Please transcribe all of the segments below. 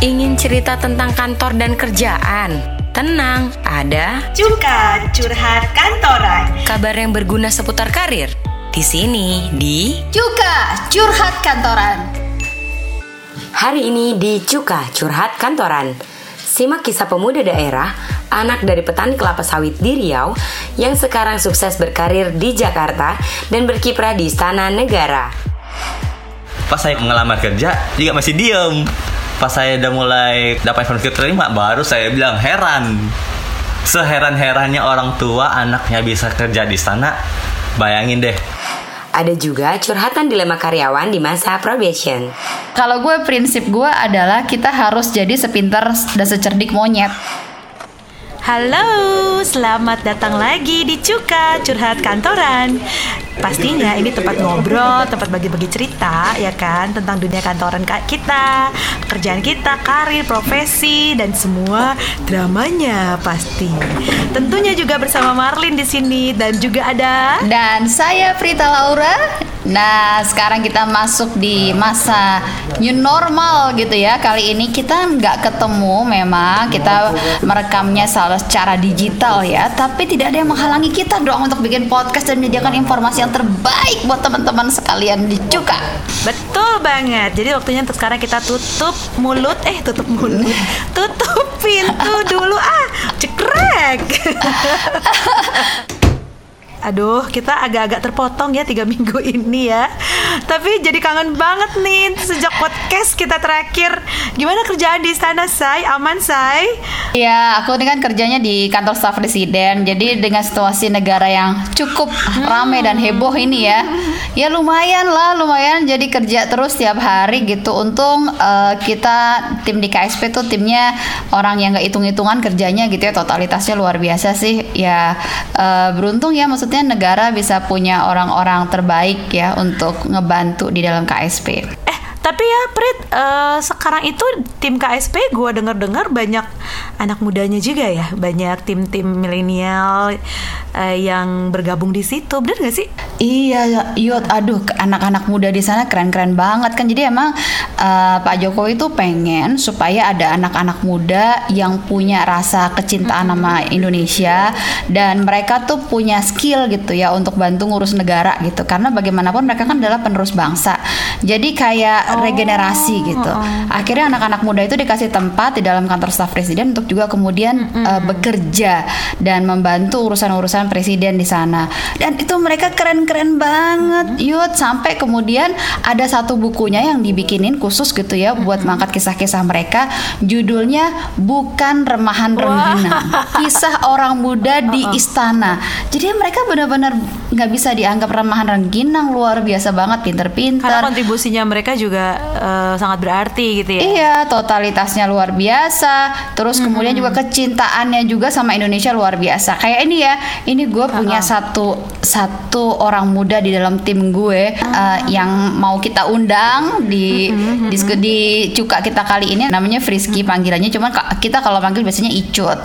Ingin cerita tentang kantor dan kerjaan? Tenang, ada Cuka curhat kantoran. kabar yang berguna seputar karir. Di sini, di Cuka curhat kantoran. Hari ini di Cuka Curhat Kantoran. Simak kisah pemuda daerah, anak dari petani kelapa sawit di Riau yang sekarang sukses berkarir di Jakarta dan berkiprah di istana negara. pas saya mengelamar kerja juga masih diem pas saya udah mulai dapat informasi terima baru saya bilang heran seheran-herannya orang tua anaknya bisa kerja di sana bayangin deh Ada juga curhatan dilema karyawan di masa probation. Kalau gue prinsip gue adalah kita harus jadi sepintar dan secerdik monyet. Halo, selamat datang lagi di Cuka Curhat Kantoran. Pastinya ini tempat ngobrol, tempat bagi-bagi cerita ya kan tentang dunia kantoran ka- kita, pekerjaan kita, karir, profesi dan semua dramanya pasti. Tentunya juga bersama Marlin di sini dan juga ada Dan saya Prita Laura. Nah, sekarang kita masuk di masa new normal gitu ya. Kali ini kita nggak ketemu memang kita merekamnya secara digital ya. Tapi tidak ada yang menghalangi kita dong untuk bikin podcast dan menyediakan informasi yang terbaik buat teman-teman sekalian di Cuka. Betul banget. Jadi waktunya untuk sekarang kita tutup mulut, eh tutup mulut, tutup pintu dulu ah, cekrek. Aduh, kita agak-agak terpotong ya tiga minggu ini ya. Tapi jadi kangen banget nih sejak podcast kita terakhir. Gimana kerjaan di istana, Say? Aman, Say? Ya, aku ini kan kerjanya di kantor staf presiden. Jadi dengan situasi negara yang cukup ramai dan heboh ini ya, ya lumayan lah, lumayan. Jadi kerja terus tiap hari gitu. Untung eh, kita tim di KSP tuh timnya orang yang nggak hitung-hitungan kerjanya gitu ya, totalitasnya luar biasa sih. Ya eh, beruntung ya, maksudnya negara bisa punya orang-orang terbaik ya untuk ngebantu di dalam KSP. Eh, tapi ya Prit, eh, sekarang itu tim KSP gue denger-dengar banyak anak mudanya juga ya, banyak tim-tim milenial eh, yang bergabung di situ, bener gak sih? Iya, Yud, aduh, anak-anak muda di sana keren-keren banget kan. Jadi emang eh, Pak Jokowi itu pengen supaya ada anak-anak muda yang punya rasa kecintaan sama Indonesia dan mereka tuh punya skill gitu ya untuk bantu ngurus negara gitu. Karena bagaimanapun mereka kan adalah penerus bangsa. Jadi kayak regenerasi gitu. Akhirnya anak-anak muda itu dikasih tempat di dalam kantor staf presiden untuk juga kemudian eh, bekerja dan membantu urusan-urusan presiden di sana. Dan itu mereka keren-keren banget, Yud. Sampai kemudian ada satu bukunya yang dibikinin khusus gitu ya buat mengangkat kisah-kisah mereka. Judulnya bukan remahan rengginang, kisah orang muda di istana. Jadi mereka benar-benar nggak bisa dianggap remahan rengginang, luar biasa banget, Karena pinter-pinter. kontribusinya mereka juga eh, sangat berarti gitu ya. Iya, totalitasnya luar biasa. Terus kemudian juga kecintaannya juga sama Indonesia luar biasa. Kayak ini ya, ini gue punya satu satu orang muda di dalam tim gue eh, yang mau kita undang di di, di cuka kita kali ini namanya Frisky panggilannya. Cuman kita kalau panggil biasanya Icut.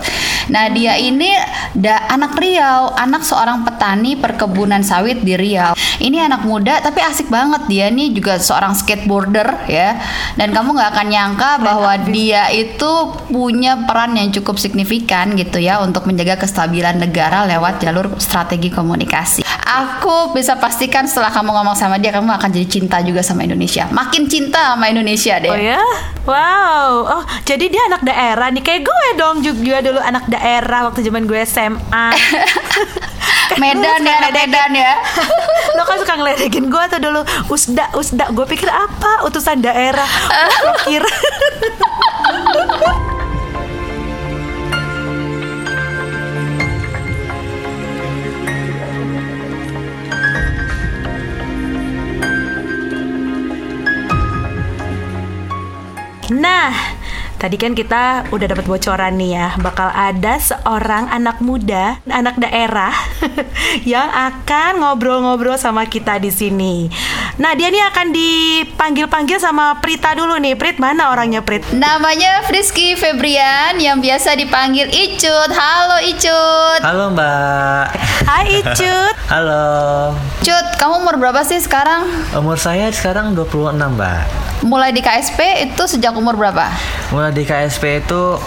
Nah dia ini da, anak Riau, anak seorang petani perkebunan sawit di Riau. Ini anak muda tapi asik banget dia nih juga seorang skateboarder ya. Dan kamu nggak akan nyangka bahwa dia itu punya peran yang cukup signifikan gitu ya untuk menjaga kestabilan negara lewat jalur strategi komunikasi. Aku bisa pastikan setelah kamu ngomong sama dia kamu akan jadi cinta juga sama Indonesia. Makin cinta sama Indonesia deh. Oh ya? Wow. Oh, jadi dia anak daerah nih kayak gue dong juga dulu anak daerah waktu zaman gue SMA. Medan ya, anak Medan ya. Lo kan suka ngeledekin gue tuh dulu. Usda, usda. Gue pikir apa? Utusan daerah. Lo kira Nah, tadi kan kita udah dapat bocoran nih ya, bakal ada seorang anak muda, anak daerah yang akan ngobrol-ngobrol sama kita di sini. Nah, dia nih akan dipanggil-panggil sama Prita dulu nih. Prit, mana orangnya Prit? Namanya Frisky Febrian yang biasa dipanggil Icut. Halo Icut. halo mbak Hai Icut. halo Cut, kamu umur berapa sih sekarang? umur saya sekarang 26 mbak mulai di KSP itu sejak umur berapa? Mulai di KSP itu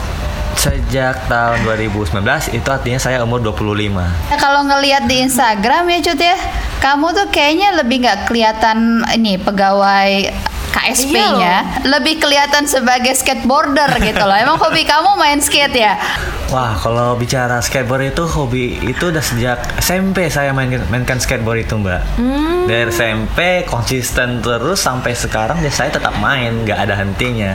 sejak tahun 2019 itu artinya saya umur 25. Nah, kalau ngelihat di Instagram ya Cut ya, kamu tuh kayaknya lebih nggak kelihatan ini pegawai KSP-nya, lebih kelihatan sebagai skateboarder gitu loh. Emang hobi kamu main skate ya? Wah, kalau bicara skateboard itu hobi itu udah sejak SMP saya main mainkan skateboard itu, Mbak. Dari SMP konsisten terus sampai sekarang ya saya tetap main, nggak ada hentinya.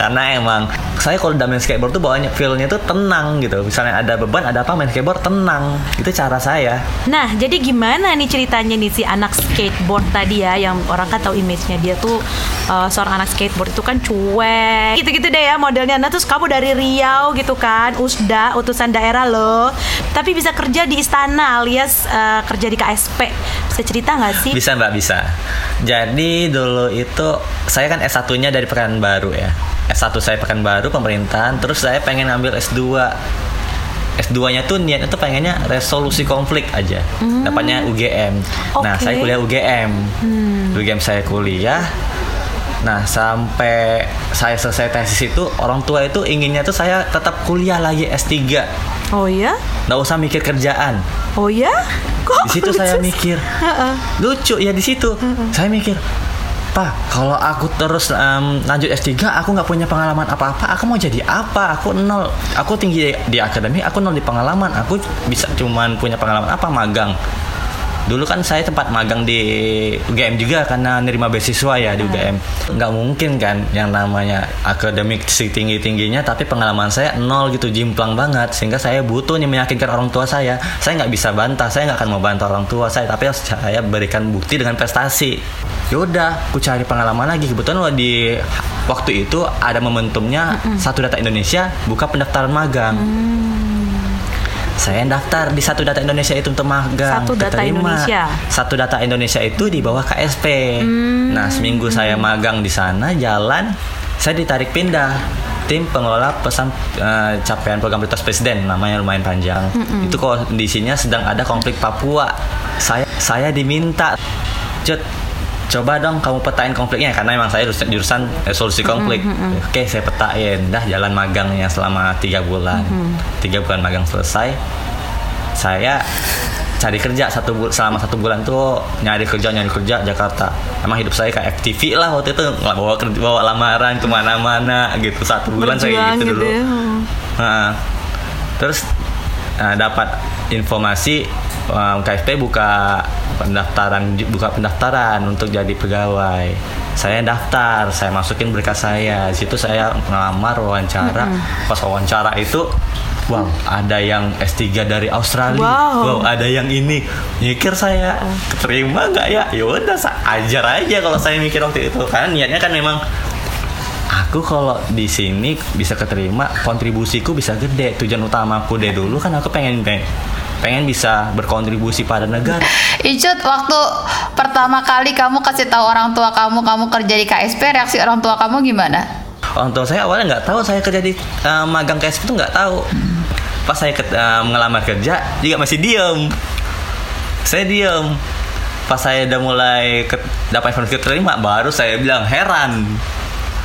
Karena emang saya kalau udah main skateboard tuh bawanya feel-nya tuh tenang gitu. Misalnya ada beban, ada apa main skateboard tenang. Itu cara saya. Nah, jadi gimana nih ceritanya nih si anak skateboard tadi ya yang orang kan tahu image-nya dia tuh uh, seorang anak skateboard itu kan cuek. Gitu-gitu deh ya modelnya. Nah, terus kamu dari Riau gitu kan, USDA, utusan daerah loh. Tapi bisa kerja di istana alias uh, kerja di KSP. Bisa cerita nggak sih? Bisa mbak bisa. Jadi dulu itu saya kan S1-nya dari Pekanbaru ya. S1 saya Pekanbaru pemerintahan, terus saya pengen ambil S2. S2-nya tuh niatnya tuh pengennya resolusi konflik aja. Dapatnya UGM. Nah, Oke. saya kuliah UGM. UGM saya kuliah. Nah, sampai saya selesai tesis itu orang tua itu inginnya tuh saya tetap kuliah lagi S3. Oh ya? Nggak usah mikir kerjaan. Oh ya? Kok Di situ saya mikir, Heeh. lucu ya di situ. Saya mikir, Pak, kalau aku terus em, lanjut S3, aku nggak punya pengalaman apa-apa, aku mau jadi apa? Aku nol, aku tinggi di akademik, aku nol di pengalaman, aku bisa cuman punya pengalaman apa? Magang. Dulu kan saya tempat magang di UGM juga karena nerima beasiswa ya di UGM. Nggak mungkin kan yang namanya akademik setinggi tingginya tapi pengalaman saya nol gitu jimplang banget sehingga saya butuh nih meyakinkan orang tua saya. Saya nggak bisa bantah, saya nggak akan mau bantah orang tua saya tapi saya berikan bukti dengan prestasi. Yaudah, aku cari pengalaman lagi. Kebetulan di waktu itu ada momentumnya satu data Indonesia buka pendaftaran magang. Saya daftar di satu data Indonesia itu untuk magang. Satu Data Keterima. Indonesia. Satu data Indonesia itu di bawah KSP. Hmm. Nah seminggu saya magang di sana jalan, saya ditarik pindah tim pengelola pesan eh, capaian program prioritas presiden namanya lumayan panjang. Itu kondisinya sedang ada konflik Papua. Saya saya diminta, Cut, coba dong kamu petain konfliknya karena emang saya jurusan, jurusan resolusi konflik. Oke saya petain, dah jalan magangnya selama tiga bulan. Tiga bulan magang selesai, saya cari kerja satu bul- selama satu bulan tuh nyari kerja nyari kerja Jakarta. Emang hidup saya kayak FTV lah waktu itu. Nggak bawa kerja bawa lamaran ke mana-mana gitu. Satu bulan saya Berjuang gitu, gitu dulu. ya. Nah, terus nah, dapat informasi um, KFP buka pendaftaran buka pendaftaran untuk jadi pegawai. Saya daftar saya masukin berkas saya. Di situ saya ngelamar wawancara. Pas wawancara itu wow ada yang S3 dari Australia. Wow. ada yang ini. Mikir saya terima nggak ya? Ya udah ajar aja kalau saya mikir waktu itu. Karena niatnya kan memang aku kalau di sini bisa keterima kontribusiku bisa gede tujuan utamaku deh. Dulu kan aku pengen pengen bisa berkontribusi pada negara. Icut, waktu pertama kali kamu kasih tahu orang tua kamu kamu kerja di KSP, reaksi orang tua kamu gimana? orang tua saya awalnya nggak tahu saya kerja di eh, magang KSP itu nggak tahu. Pas saya ket- eh, mengelamar kerja juga masih diem. Saya diem. Pas saya udah mulai ke, dapat informasi keterima baru saya bilang heran.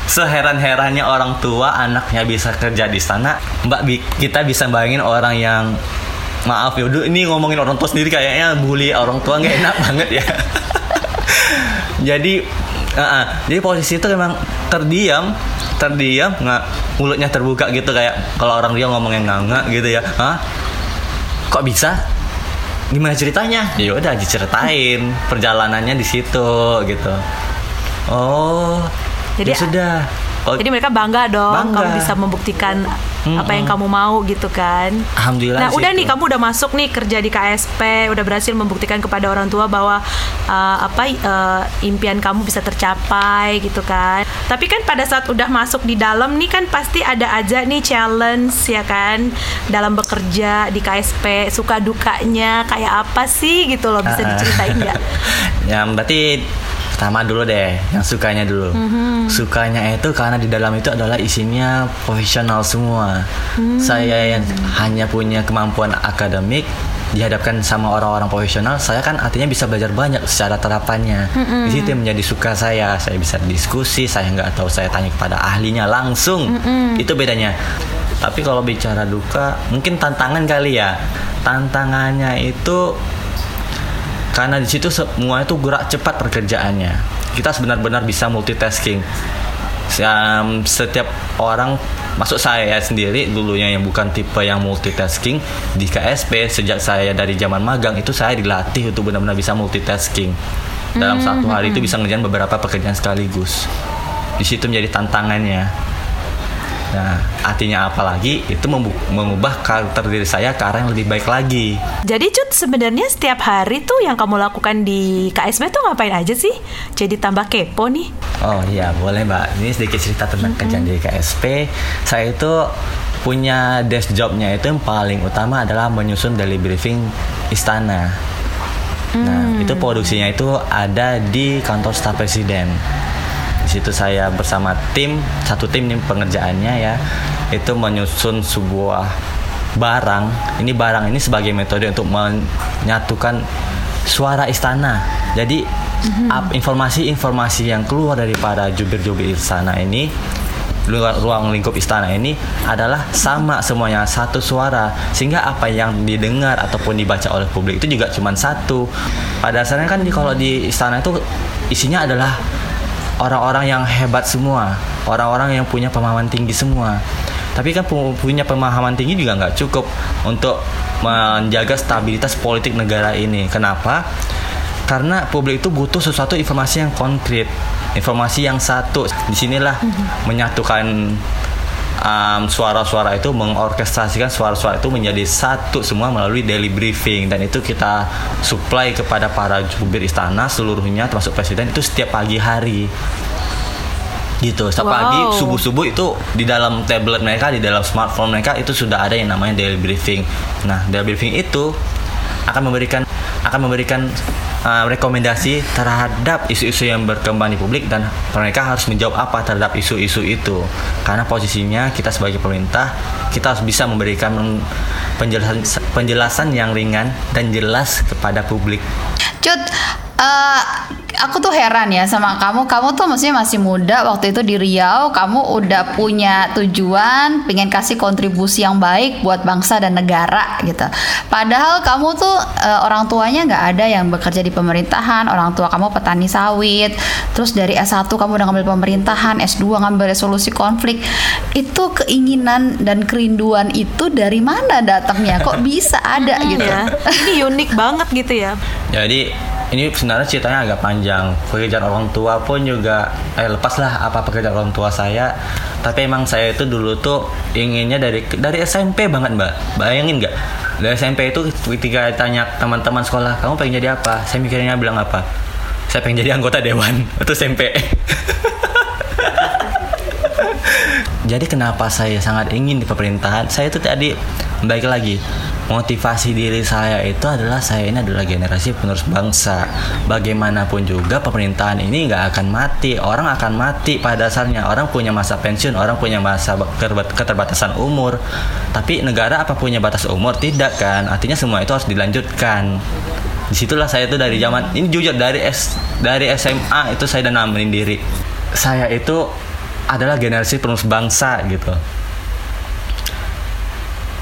Seheran-herannya orang tua anaknya bisa kerja di sana. Mbak kita bisa bayangin orang yang maaf ya ini ngomongin orang tua sendiri kayaknya bully orang tua nggak enak banget ya. Jadi uh, uh, jadi posisi itu memang terdiam terdiam nggak mulutnya terbuka gitu kayak kalau orang dia ngomongnya nganga gitu ya. Hah? kok bisa? Gimana ceritanya? Ya udah diceritain perjalanannya di situ gitu. Oh Jadi- ya sudah Oh, Jadi mereka bangga dong Bangga. kamu bisa membuktikan Mm-mm. apa yang kamu mau gitu kan. alhamdulillah Nah, udah situ. nih kamu udah masuk nih kerja di KSP, udah berhasil membuktikan kepada orang tua bahwa uh, apa uh, impian kamu bisa tercapai gitu kan. Tapi kan pada saat udah masuk di dalam nih kan pasti ada aja nih challenge ya kan dalam bekerja di KSP, suka dukanya kayak apa sih gitu loh bisa ah. diceritain nggak? ya berarti pertama dulu deh yang sukanya dulu. Mhm. sukanya itu karena di dalam itu adalah isinya profesional semua. Hmm. saya yang hanya punya kemampuan akademik dihadapkan sama orang-orang profesional saya kan artinya bisa belajar banyak secara terapannya di situ yang menjadi suka saya. Saya bisa diskusi saya nggak tahu saya tanya kepada ahlinya langsung. Itu bedanya. Tapi kalau bicara duka mungkin tantangan kali ya. Tantangannya itu karena di situ semua itu gerak cepat pekerjaannya. Kita benar-benar bisa multitasking. Setiap orang masuk saya sendiri dulunya yang bukan tipe yang multitasking di KSP sejak saya dari zaman magang itu saya dilatih untuk benar-benar bisa multitasking. Dalam satu hari itu bisa ngerjain beberapa pekerjaan sekaligus. Di situ menjadi tantangannya nah artinya apa lagi itu mengubah karakter diri saya ke arah yang lebih baik lagi Jadi Cut sebenarnya setiap hari tuh yang kamu lakukan di KSB tuh ngapain aja sih? Jadi tambah kepo nih. Oh iya boleh mbak. Ini sedikit cerita tentang kerjaan di KSP. Saya itu punya desk jobnya itu yang paling utama adalah menyusun daily briefing istana. Nah itu produksinya itu ada di kantor staf presiden. Situ saya bersama tim satu tim nih pengerjaannya ya itu menyusun sebuah barang. Ini barang ini sebagai metode untuk menyatukan suara istana. Jadi ap- informasi-informasi yang keluar dari para jubir-jubir istana ini luar ruang lingkup istana ini adalah sama semuanya satu suara sehingga apa yang didengar ataupun dibaca oleh publik itu juga cuma satu pada dasarnya kan di, kalau di istana itu isinya adalah orang-orang yang hebat semua orang-orang yang punya pemahaman tinggi semua. Tapi kan pu- punya pemahaman tinggi juga nggak cukup untuk menjaga stabilitas politik negara ini. Kenapa? Karena publik itu butuh sesuatu informasi yang konkret informasi yang satu. Di sinilah menyatukan um, suara-suara itu mengorkestrasikan suara-suara itu menjadi satu semua melalui daily briefing. Dan itu kita supply kepada para jubir istana seluruhnya termasuk presiden itu setiap pagi hari. Gitu. Setiap Wow. pagi subuh subuh itu di dalam tablet mereka di dalam smartphone mereka itu sudah ada yang namanya daily briefing. Nah daily briefing itu akan memberikan akan memberikan uh, rekomendasi terhadap isu-isu yang berkembang di publik dan mereka harus menjawab apa terhadap isu-isu itu. Karena posisinya kita sebagai pemerintah kita harus bisa memberikan penjelasan penjelasan yang ringan dan jelas kepada publik. Cut, eh, aku tuh heran ya sama kamu. Kamu tuh maksudnya masih muda waktu itu di Riau. Kamu udah punya tujuan, pengen kasih kontribusi yang baik buat bangsa dan negara gitu. Padahal kamu tuh eh, orang tuanya nggak ada yang bekerja di pemerintahan. Orang tua kamu petani sawit. Terus dari S1 kamu udah ngambil pemerintahan, S2 ngambil resolusi konflik. Itu keinginan dan kerinduan itu dari mana datangnya? Kok bisa ada gitu? Ya, ini unik banget gitu ya. Jadi ini sebenarnya ceritanya agak panjang. Pekerjaan orang tua pun juga eh lepaslah apa pekerjaan orang tua saya. Tapi emang saya itu dulu tuh inginnya dari dari SMP banget mbak. Bayangin nggak? Dari SMP itu ketika tanya teman-teman sekolah, kamu pengen jadi apa? Saya mikirnya bilang apa? Saya pengen jadi anggota dewan. Itu SMP. Jadi kenapa saya sangat ingin di pemerintahan? Saya itu tadi baik lagi motivasi diri saya itu adalah saya ini adalah generasi penerus bangsa. Bagaimanapun juga pemerintahan ini nggak akan mati. Orang akan mati pada dasarnya. Orang punya masa pensiun, orang punya masa keterbat- keterbatasan umur. Tapi negara apa punya batas umur? Tidak kan? Artinya semua itu harus dilanjutkan. Di situlah saya itu dari zaman ini jujur dari S dari SMA itu saya udah namain diri. Saya itu adalah generasi penerus bangsa gitu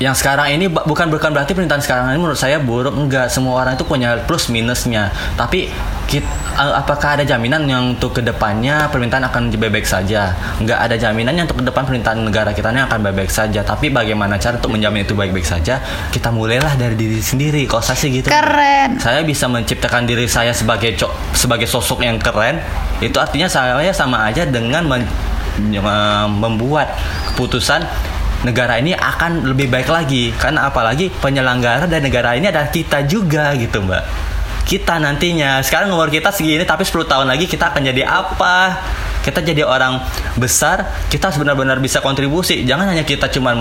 yang sekarang ini bukan bukan berarti pemerintahan sekarang ini menurut saya buruk enggak. Semua orang itu punya plus minusnya. Tapi kit- a- apakah ada jaminan yang untuk ke depannya pemerintahan akan baik-baik saja? Enggak ada jaminan yang untuk ke depan pemerintahan negara kita ini akan baik-baik saja. Tapi bagaimana cara untuk menjamin itu baik-baik saja? Kita mulailah dari diri sendiri. Kalau saya sih gitu? Keren. saya bisa menciptakan diri saya sebagai co- sebagai sosok yang keren. Itu artinya saya sama aja dengan men- mem- membuat keputusan negara ini akan lebih baik lagi. Karena apalagi penyelenggara dan negara ini adalah kita juga gitu mbak. Kita nantinya. Sekarang umur kita segini tapi 10 tahun lagi kita akan jadi apa kita jadi orang besar kita harus benar-benar bisa kontribusi. Jangan hanya kita cuma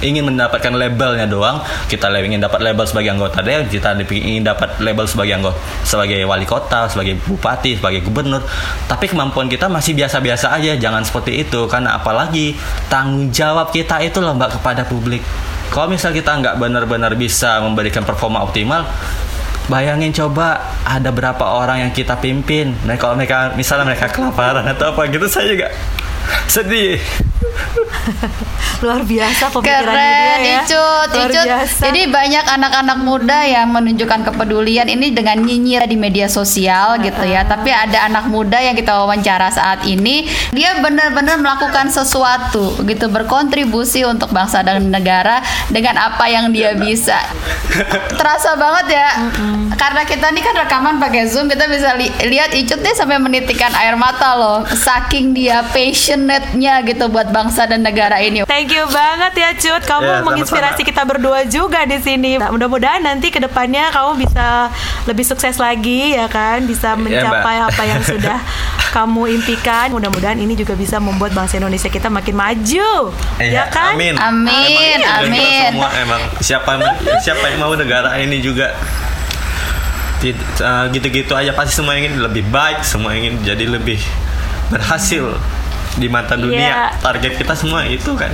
ingin mendapatkan labelnya doang kita ingin dapat label sebagai anggota dewan kita ingin dapat label sebagai anggota sebagai wali kota sebagai bupati sebagai gubernur. Tapi kemampuan kita masih biasa-biasa aja jangan seperti itu. Karena apalagi tanggung jawab kita itu mbak kepada publik. Kalau misal kita nggak benar-benar bisa memberikan performa optimal, bayangin coba ada berapa orang yang kita pimpin. Nah kalau mereka misalnya mereka kelaparan atau apa gitu, saya juga sedih. Luar biasa pemikirannya Keren, dia ya. Icut, Luar Icut. biasa. Jadi banyak anak-anak muda yang menunjukkan kepedulian ini dengan nyinyir di media sosial gitu ya. Tapi ada anak muda yang kita wawancara saat ini, dia benar-benar melakukan sesuatu gitu, berkontribusi untuk bangsa dan negara dengan apa yang dia bisa. Terasa banget ya. Karena kita ini kan rekaman pakai Zoom, kita bisa li- lihat Icut nih sampai menitikan air mata loh. Saking dia passionate-nya gitu buat bangsa dan negara ini. Thank you banget ya Cut, kamu sama-sama. menginspirasi kita berdua juga di sini. Nah, mudah-mudahan nanti ke depannya kamu bisa lebih sukses lagi ya kan, bisa mencapai Mbak. apa yang sudah kamu impikan. Mudah-mudahan ini juga bisa membuat bangsa Indonesia kita makin maju, ya kan? Amin. Amin, Emang amin. kita semua emang siapa siapa yang mau negara ini juga eh, gitu-gitu aja pasti semua ingin lebih baik, semua ingin jadi lebih berhasil di mata dunia. Iya. Target kita semua itu kan.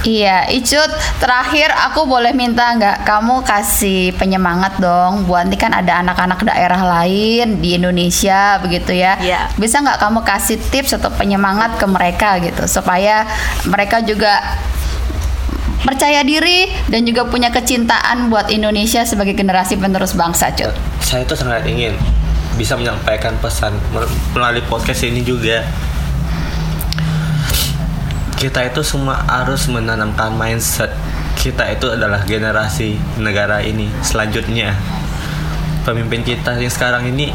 Iya, Icut, terakhir aku boleh minta nggak kamu kasih penyemangat dong buat ini kan ada anak-anak daerah lain di Indonesia begitu ya. Iya. Bisa nggak kamu kasih tips atau penyemangat ke mereka gitu supaya mereka juga percaya diri dan juga punya kecintaan buat Indonesia sebagai generasi penerus bangsa, Cut. Saya tuh sangat ingin bisa menyampaikan pesan melalui podcast ini juga. Kita itu semua harus menanamkan mindset kita itu adalah generasi negara ini selanjutnya. Pemimpin kita yang sekarang ini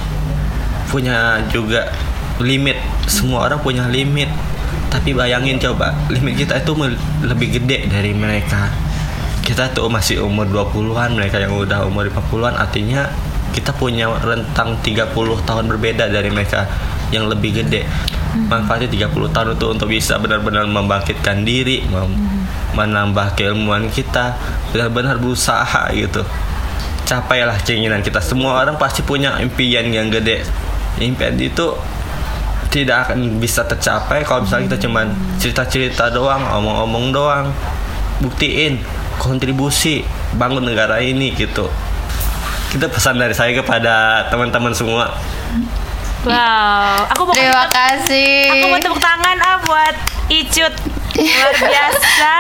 punya juga limit. Semua orang punya limit. Tapi bayangin coba, limit kita itu lebih gede dari mereka. Kita tuh masih umur 20-an, mereka yang udah umur 50-an artinya kita punya rentang 30 tahun berbeda dari mereka yang lebih gede. Manfaatnya 30 tahun itu untuk bisa benar-benar membangkitkan diri, mem- menambah keilmuan kita, benar-benar berusaha gitu. Capailah keinginan kita. Semua orang pasti punya impian yang gede. Impian itu tidak akan bisa tercapai kalau misalnya kita cuman cerita-cerita doang omong-omong doang. Buktiin kontribusi bangun negara ini gitu. Kita pesan dari saya kepada teman-teman semua Wow, aku mau Terima kasih. Aku mau tepuk tangan ah buat Icut. Luar biasa.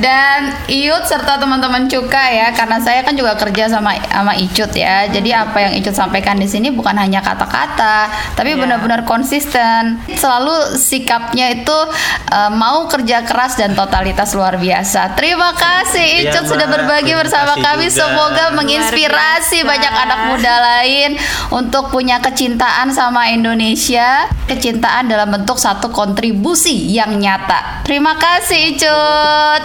Dan Iut serta teman-teman Cuka ya, karena saya kan juga kerja sama sama Icut ya. Jadi apa yang Icut sampaikan di sini bukan hanya kata-kata, tapi Iya. benar-benar konsisten. Selalu sikapnya itu eh, mau kerja keras dan totalitas luar biasa. Terima kasih Iya, Icut sudah Mbak. berbagi bersama kami. juga. Semoga menginspirasi banyak anak muda lain untuk punya kecintaan sama Indonesia, kecintaan dalam bentuk satu kontribusi yang nyata. Terima kasih Icut.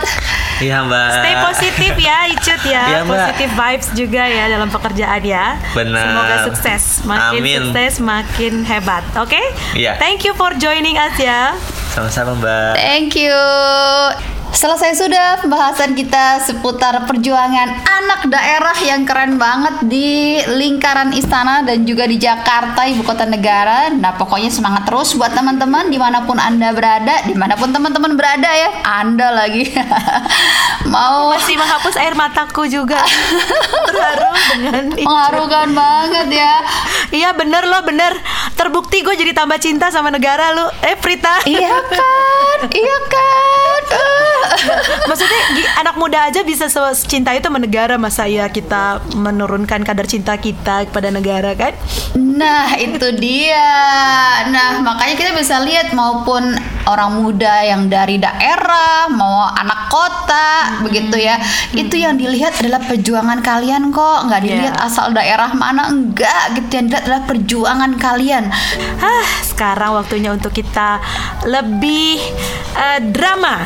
Iya mbak Stay positif ya Icut ya. Mbak. Positif vibes juga ya dalam pekerjaan ya. Benar. Semoga sukses. Makin Amin. sukses makin hebat. Oke? Iya. Thank you for joining us ya. sama-sama mbak Thank you. Selesai sudah pembahasan kita seputar perjuangan anak daerah yang keren banget di lingkaran istana dan juga di Jakarta, ibu kota negara. Nah, pokoknya semangat terus buat teman-teman di mana pun anda berada, di mana pun teman-teman berada ya. Anda lagi mau Masih menghapus air mataku juga. Terharu dengan Icut. mengharukan banget ya. Iya bener loh bener Terbukti gue jadi tambah cinta sama negara lu Eh Prita Iya kan, iya kan. Maksudnya anak muda aja bisa cinta itu sama negara Masa ya kita menurunkan kadar cinta kita kepada negara kan Nah, itu dia. Nah, makanya kita bisa lihat maupun orang muda yang dari daerah, mau anak kota, begitu ya. Itu yang dilihat adalah perjuangan kalian kok, nggak dilihat Iya. asal daerah mana enggak gitu. Yang dilihat adalah perjuangan kalian. Hah, sekarang waktunya untuk kita lebih eh, drama.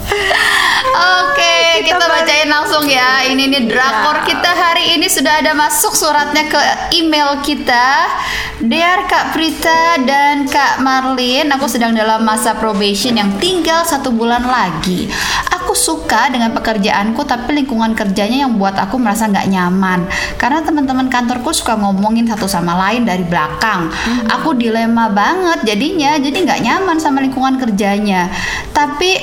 Oke, Kita kita balik. bacain langsung ya. Ini nih drakor Ya. kita hari ini sudah ada masuk suratnya ke email kita. Dear Kak Prita dan Kak Marlin, aku sedang dalam masa probation yang tinggal satu bulan lagi. Aku suka dengan pekerjaanku, tapi lingkungan kerjanya yang buat aku merasa nggak nyaman. Karena teman-teman kantorku suka ngomongin satu sama lain dari belakang. Aku dilema banget jadinya, jadi nggak nyaman sama lingkungan kerjanya. Tapi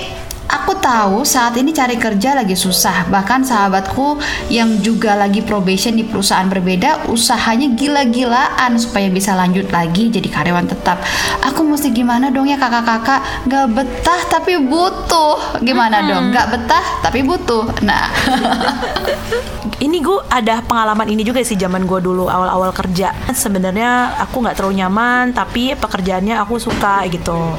Aku tahu saat ini cari kerja lagi susah. Bahkan sahabatku yang juga lagi probation di perusahaan berbeda, usahanya gila-gilaan supaya bisa lanjut lagi jadi karyawan tetap. Aku mesti gimana dong ya kakak-kakak? Gak betah tapi butuh. Gimana dong? Gak betah tapi butuh. Nah, ini gue ada pengalaman ini juga sih zaman gue dulu awal-awal kerja sebenarnya aku nggak terlalu nyaman tapi pekerjaannya aku suka gitu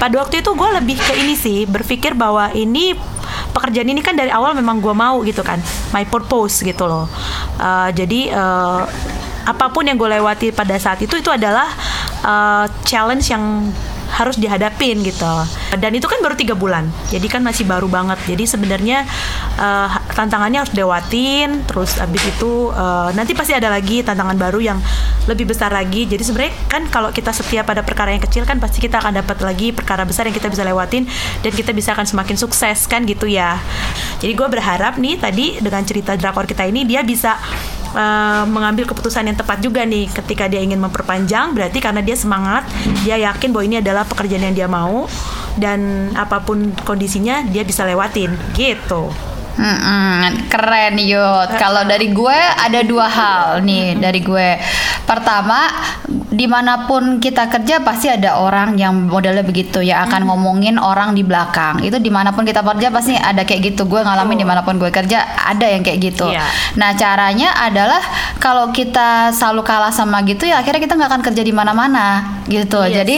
pada waktu itu gue lebih ke ini sih berpikir bahwa ini pekerjaan ini kan dari awal memang gue mau gitu kan. My purpose gitu loh. Uh, jadi uh, apa pun yang gue lewati pada saat itu itu adalah uh, challenge yang harus dihadapin gitu. Dan itu kan baru tiga bulan. Jadi kan masih baru banget. Jadi sebenarnya uh, tantangannya harus lewatin terus abis itu uh, nanti pasti ada lagi tantangan baru yang lebih besar lagi. Jadi sebenarnya kan kalau kita setia pada perkara yang kecil kan pasti kita akan dapat lagi perkara besar yang kita bisa lewatin dan kita bisa akan semakin sukses kan gitu ya. Jadi gue berharap nih tadi dengan cerita drakor kita ini dia bisa uh, mengambil keputusan yang tepat juga nih. Ketika dia ingin memperpanjang berarti karena dia semangat dia yakin bahwa ini adalah pekerjaan yang dia mau dan apa pun kondisinya dia bisa lewatin. Gitu Mm-mm, keren Yud. Kalau dari gue ada dua hal nih dari gue. Pertama, di mana pun kita kerja pasti ada orang yang modelnya begitu ya akan ngomongin orang di belakang. Itu di mana pun kita kerja pasti ada kayak gitu. Gue ngalamin di mana pun gue kerja ada yang kayak gitu. Iya. Nah caranya adalah kalau kita selalu kalah sama gitu ya akhirnya kita nggak akan kerja di mana-mana gitu. Yes. Jadi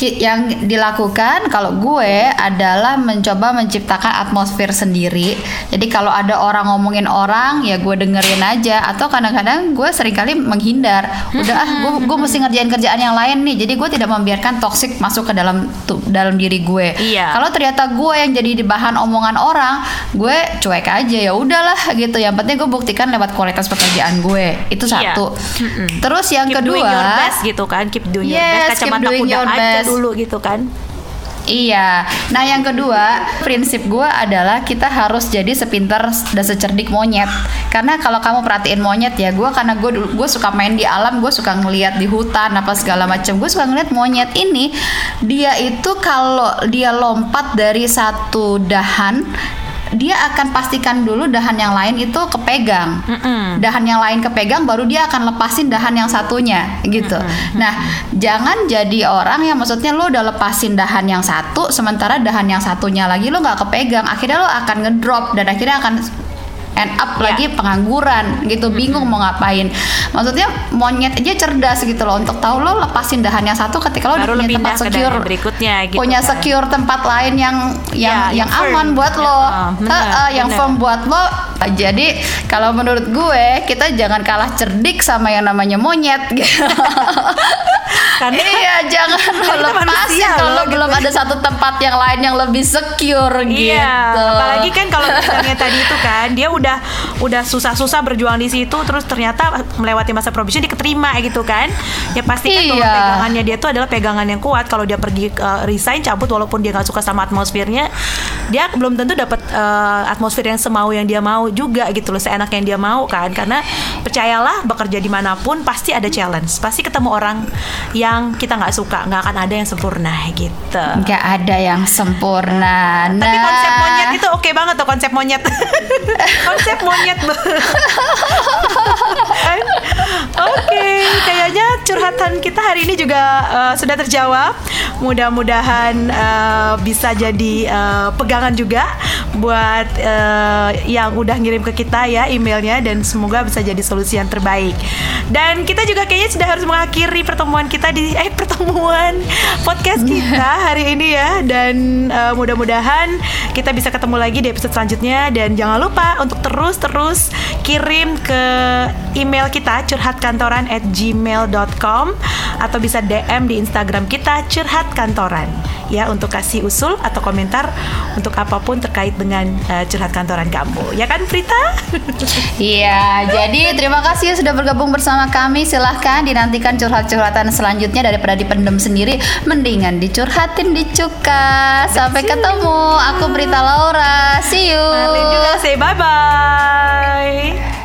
yang dilakukan kalau gue adalah mencoba menciptakan atmosfer sendiri. Jadi kalau ada orang ngomongin orang ya gue dengerin aja atau kadang-kadang gue sering kali menghindar. Udah ah gue gue mesti ngerjain kerjaan yang lain nih. Jadi gue tidak membiarkan toksik masuk ke dalam tu- dalam diri gue. Iya. Kalau ternyata gue yang jadi di bahan omongan orang, gue cuek aja ya udahlah gitu. Yang penting gue buktikan lewat kualitas pekerjaan gue. Itu Iya. satu. Terus yang keep kedua doing your best gitu kan keep doing your Yes, best keep kacamata doing kuda your aja best. Dulu gitu kan Iya. Nah, yang kedua, prinsip gue adalah kita harus jadi sepintar dan secerdik monyet. Karena kalau kamu perhatiin monyet ya, gue karena gue gue suka main di alam, gue suka ngeliat di hutan apa segala macam. Gue suka ngeliat monyet ini, dia itu kalau dia lompat dari satu dahan dia akan pastikan dulu dahan yang lain itu kepegang. Dahan yang lain kepegang baru dia akan lepasin dahan yang satunya gitu. Nah, jangan jadi orang yang maksudnya lo udah lepasin dahan yang satu sementara dahan yang satunya lagi lo nggak kepegang. Akhirnya lo akan ngedrop dan akhirnya akan end up Ya. lagi pengangguran gitu bingung mau ngapain maksudnya monyet aja cerdas gitu loh untuk tahu lo lepasin dahan yang satu ketika lo Baru punya tempat secure berikutnya gitu punya kan. secure tempat lain yang yang Ya, yang, yang aman buat lo Ah, benar, Eh, eh, yang benar. firm buat lo jadi kalau menurut gue kita jangan kalah cerdik sama yang namanya monyet gitu. Karena- iya jangan lo lepasin manusia kalau loh, belum gitu. ada satu tempat yang lain yang lebih secure gitu Iya, apalagi kan kalau misalnya tadi itu kan dia udah udah susah-susah berjuang di situ terus ternyata melewati masa probation dia keterima gitu kan. Ya pasti kan Iya. pegangannya dia tuh adalah pegangan yang kuat kalau dia pergi uh, resign cabut walaupun dia nggak suka sama atmosfernya, dia belum tentu dapat uh, atmosfer yang semau yang dia mau juga gitu loh, seenak yang dia mau kan. Karena percayalah bekerja di mana pun pasti ada challenge, pasti ketemu orang yang kita nggak suka, nggak akan ada yang sempurna gitu. nggak ada yang sempurna Tapi Nah, konsep monyet itu oke banget tuh konsep monyet. konsep monyet. oke, kayaknya curhatan kita hari ini juga uh, sudah terjawab. Mudah-mudahan uh, bisa jadi uh, pegangan juga buat uh, yang udah ngirim ke kita ya emailnya dan semoga bisa jadi solusi yang terbaik. Dan kita juga kayaknya sudah harus mengakhiri pertemuan kita di eh pertemuan podcast kita hari ini ya dan uh, mudah-mudahan kita bisa ketemu lagi di episode selanjutnya dan jangan lupa untuk terus-terus kirim ke email kita curhatkantoran at gmail.com atau bisa DM di Instagram kita curhat kantoran ya untuk kasih usul atau komentar untuk apa pun terkait dengan uh, curhat kantoran kamu ya kan Prita? Iya, jadi terima kasih sudah bergabung bersama kami. Silahkan dinantikan curhat-curhatan selanjutnya daripada dipendem sendiri. Mendingan dicurhatin di Cuka. Sampai ketemu. Aku Berita Laura. See you. Marlin juga say bye bye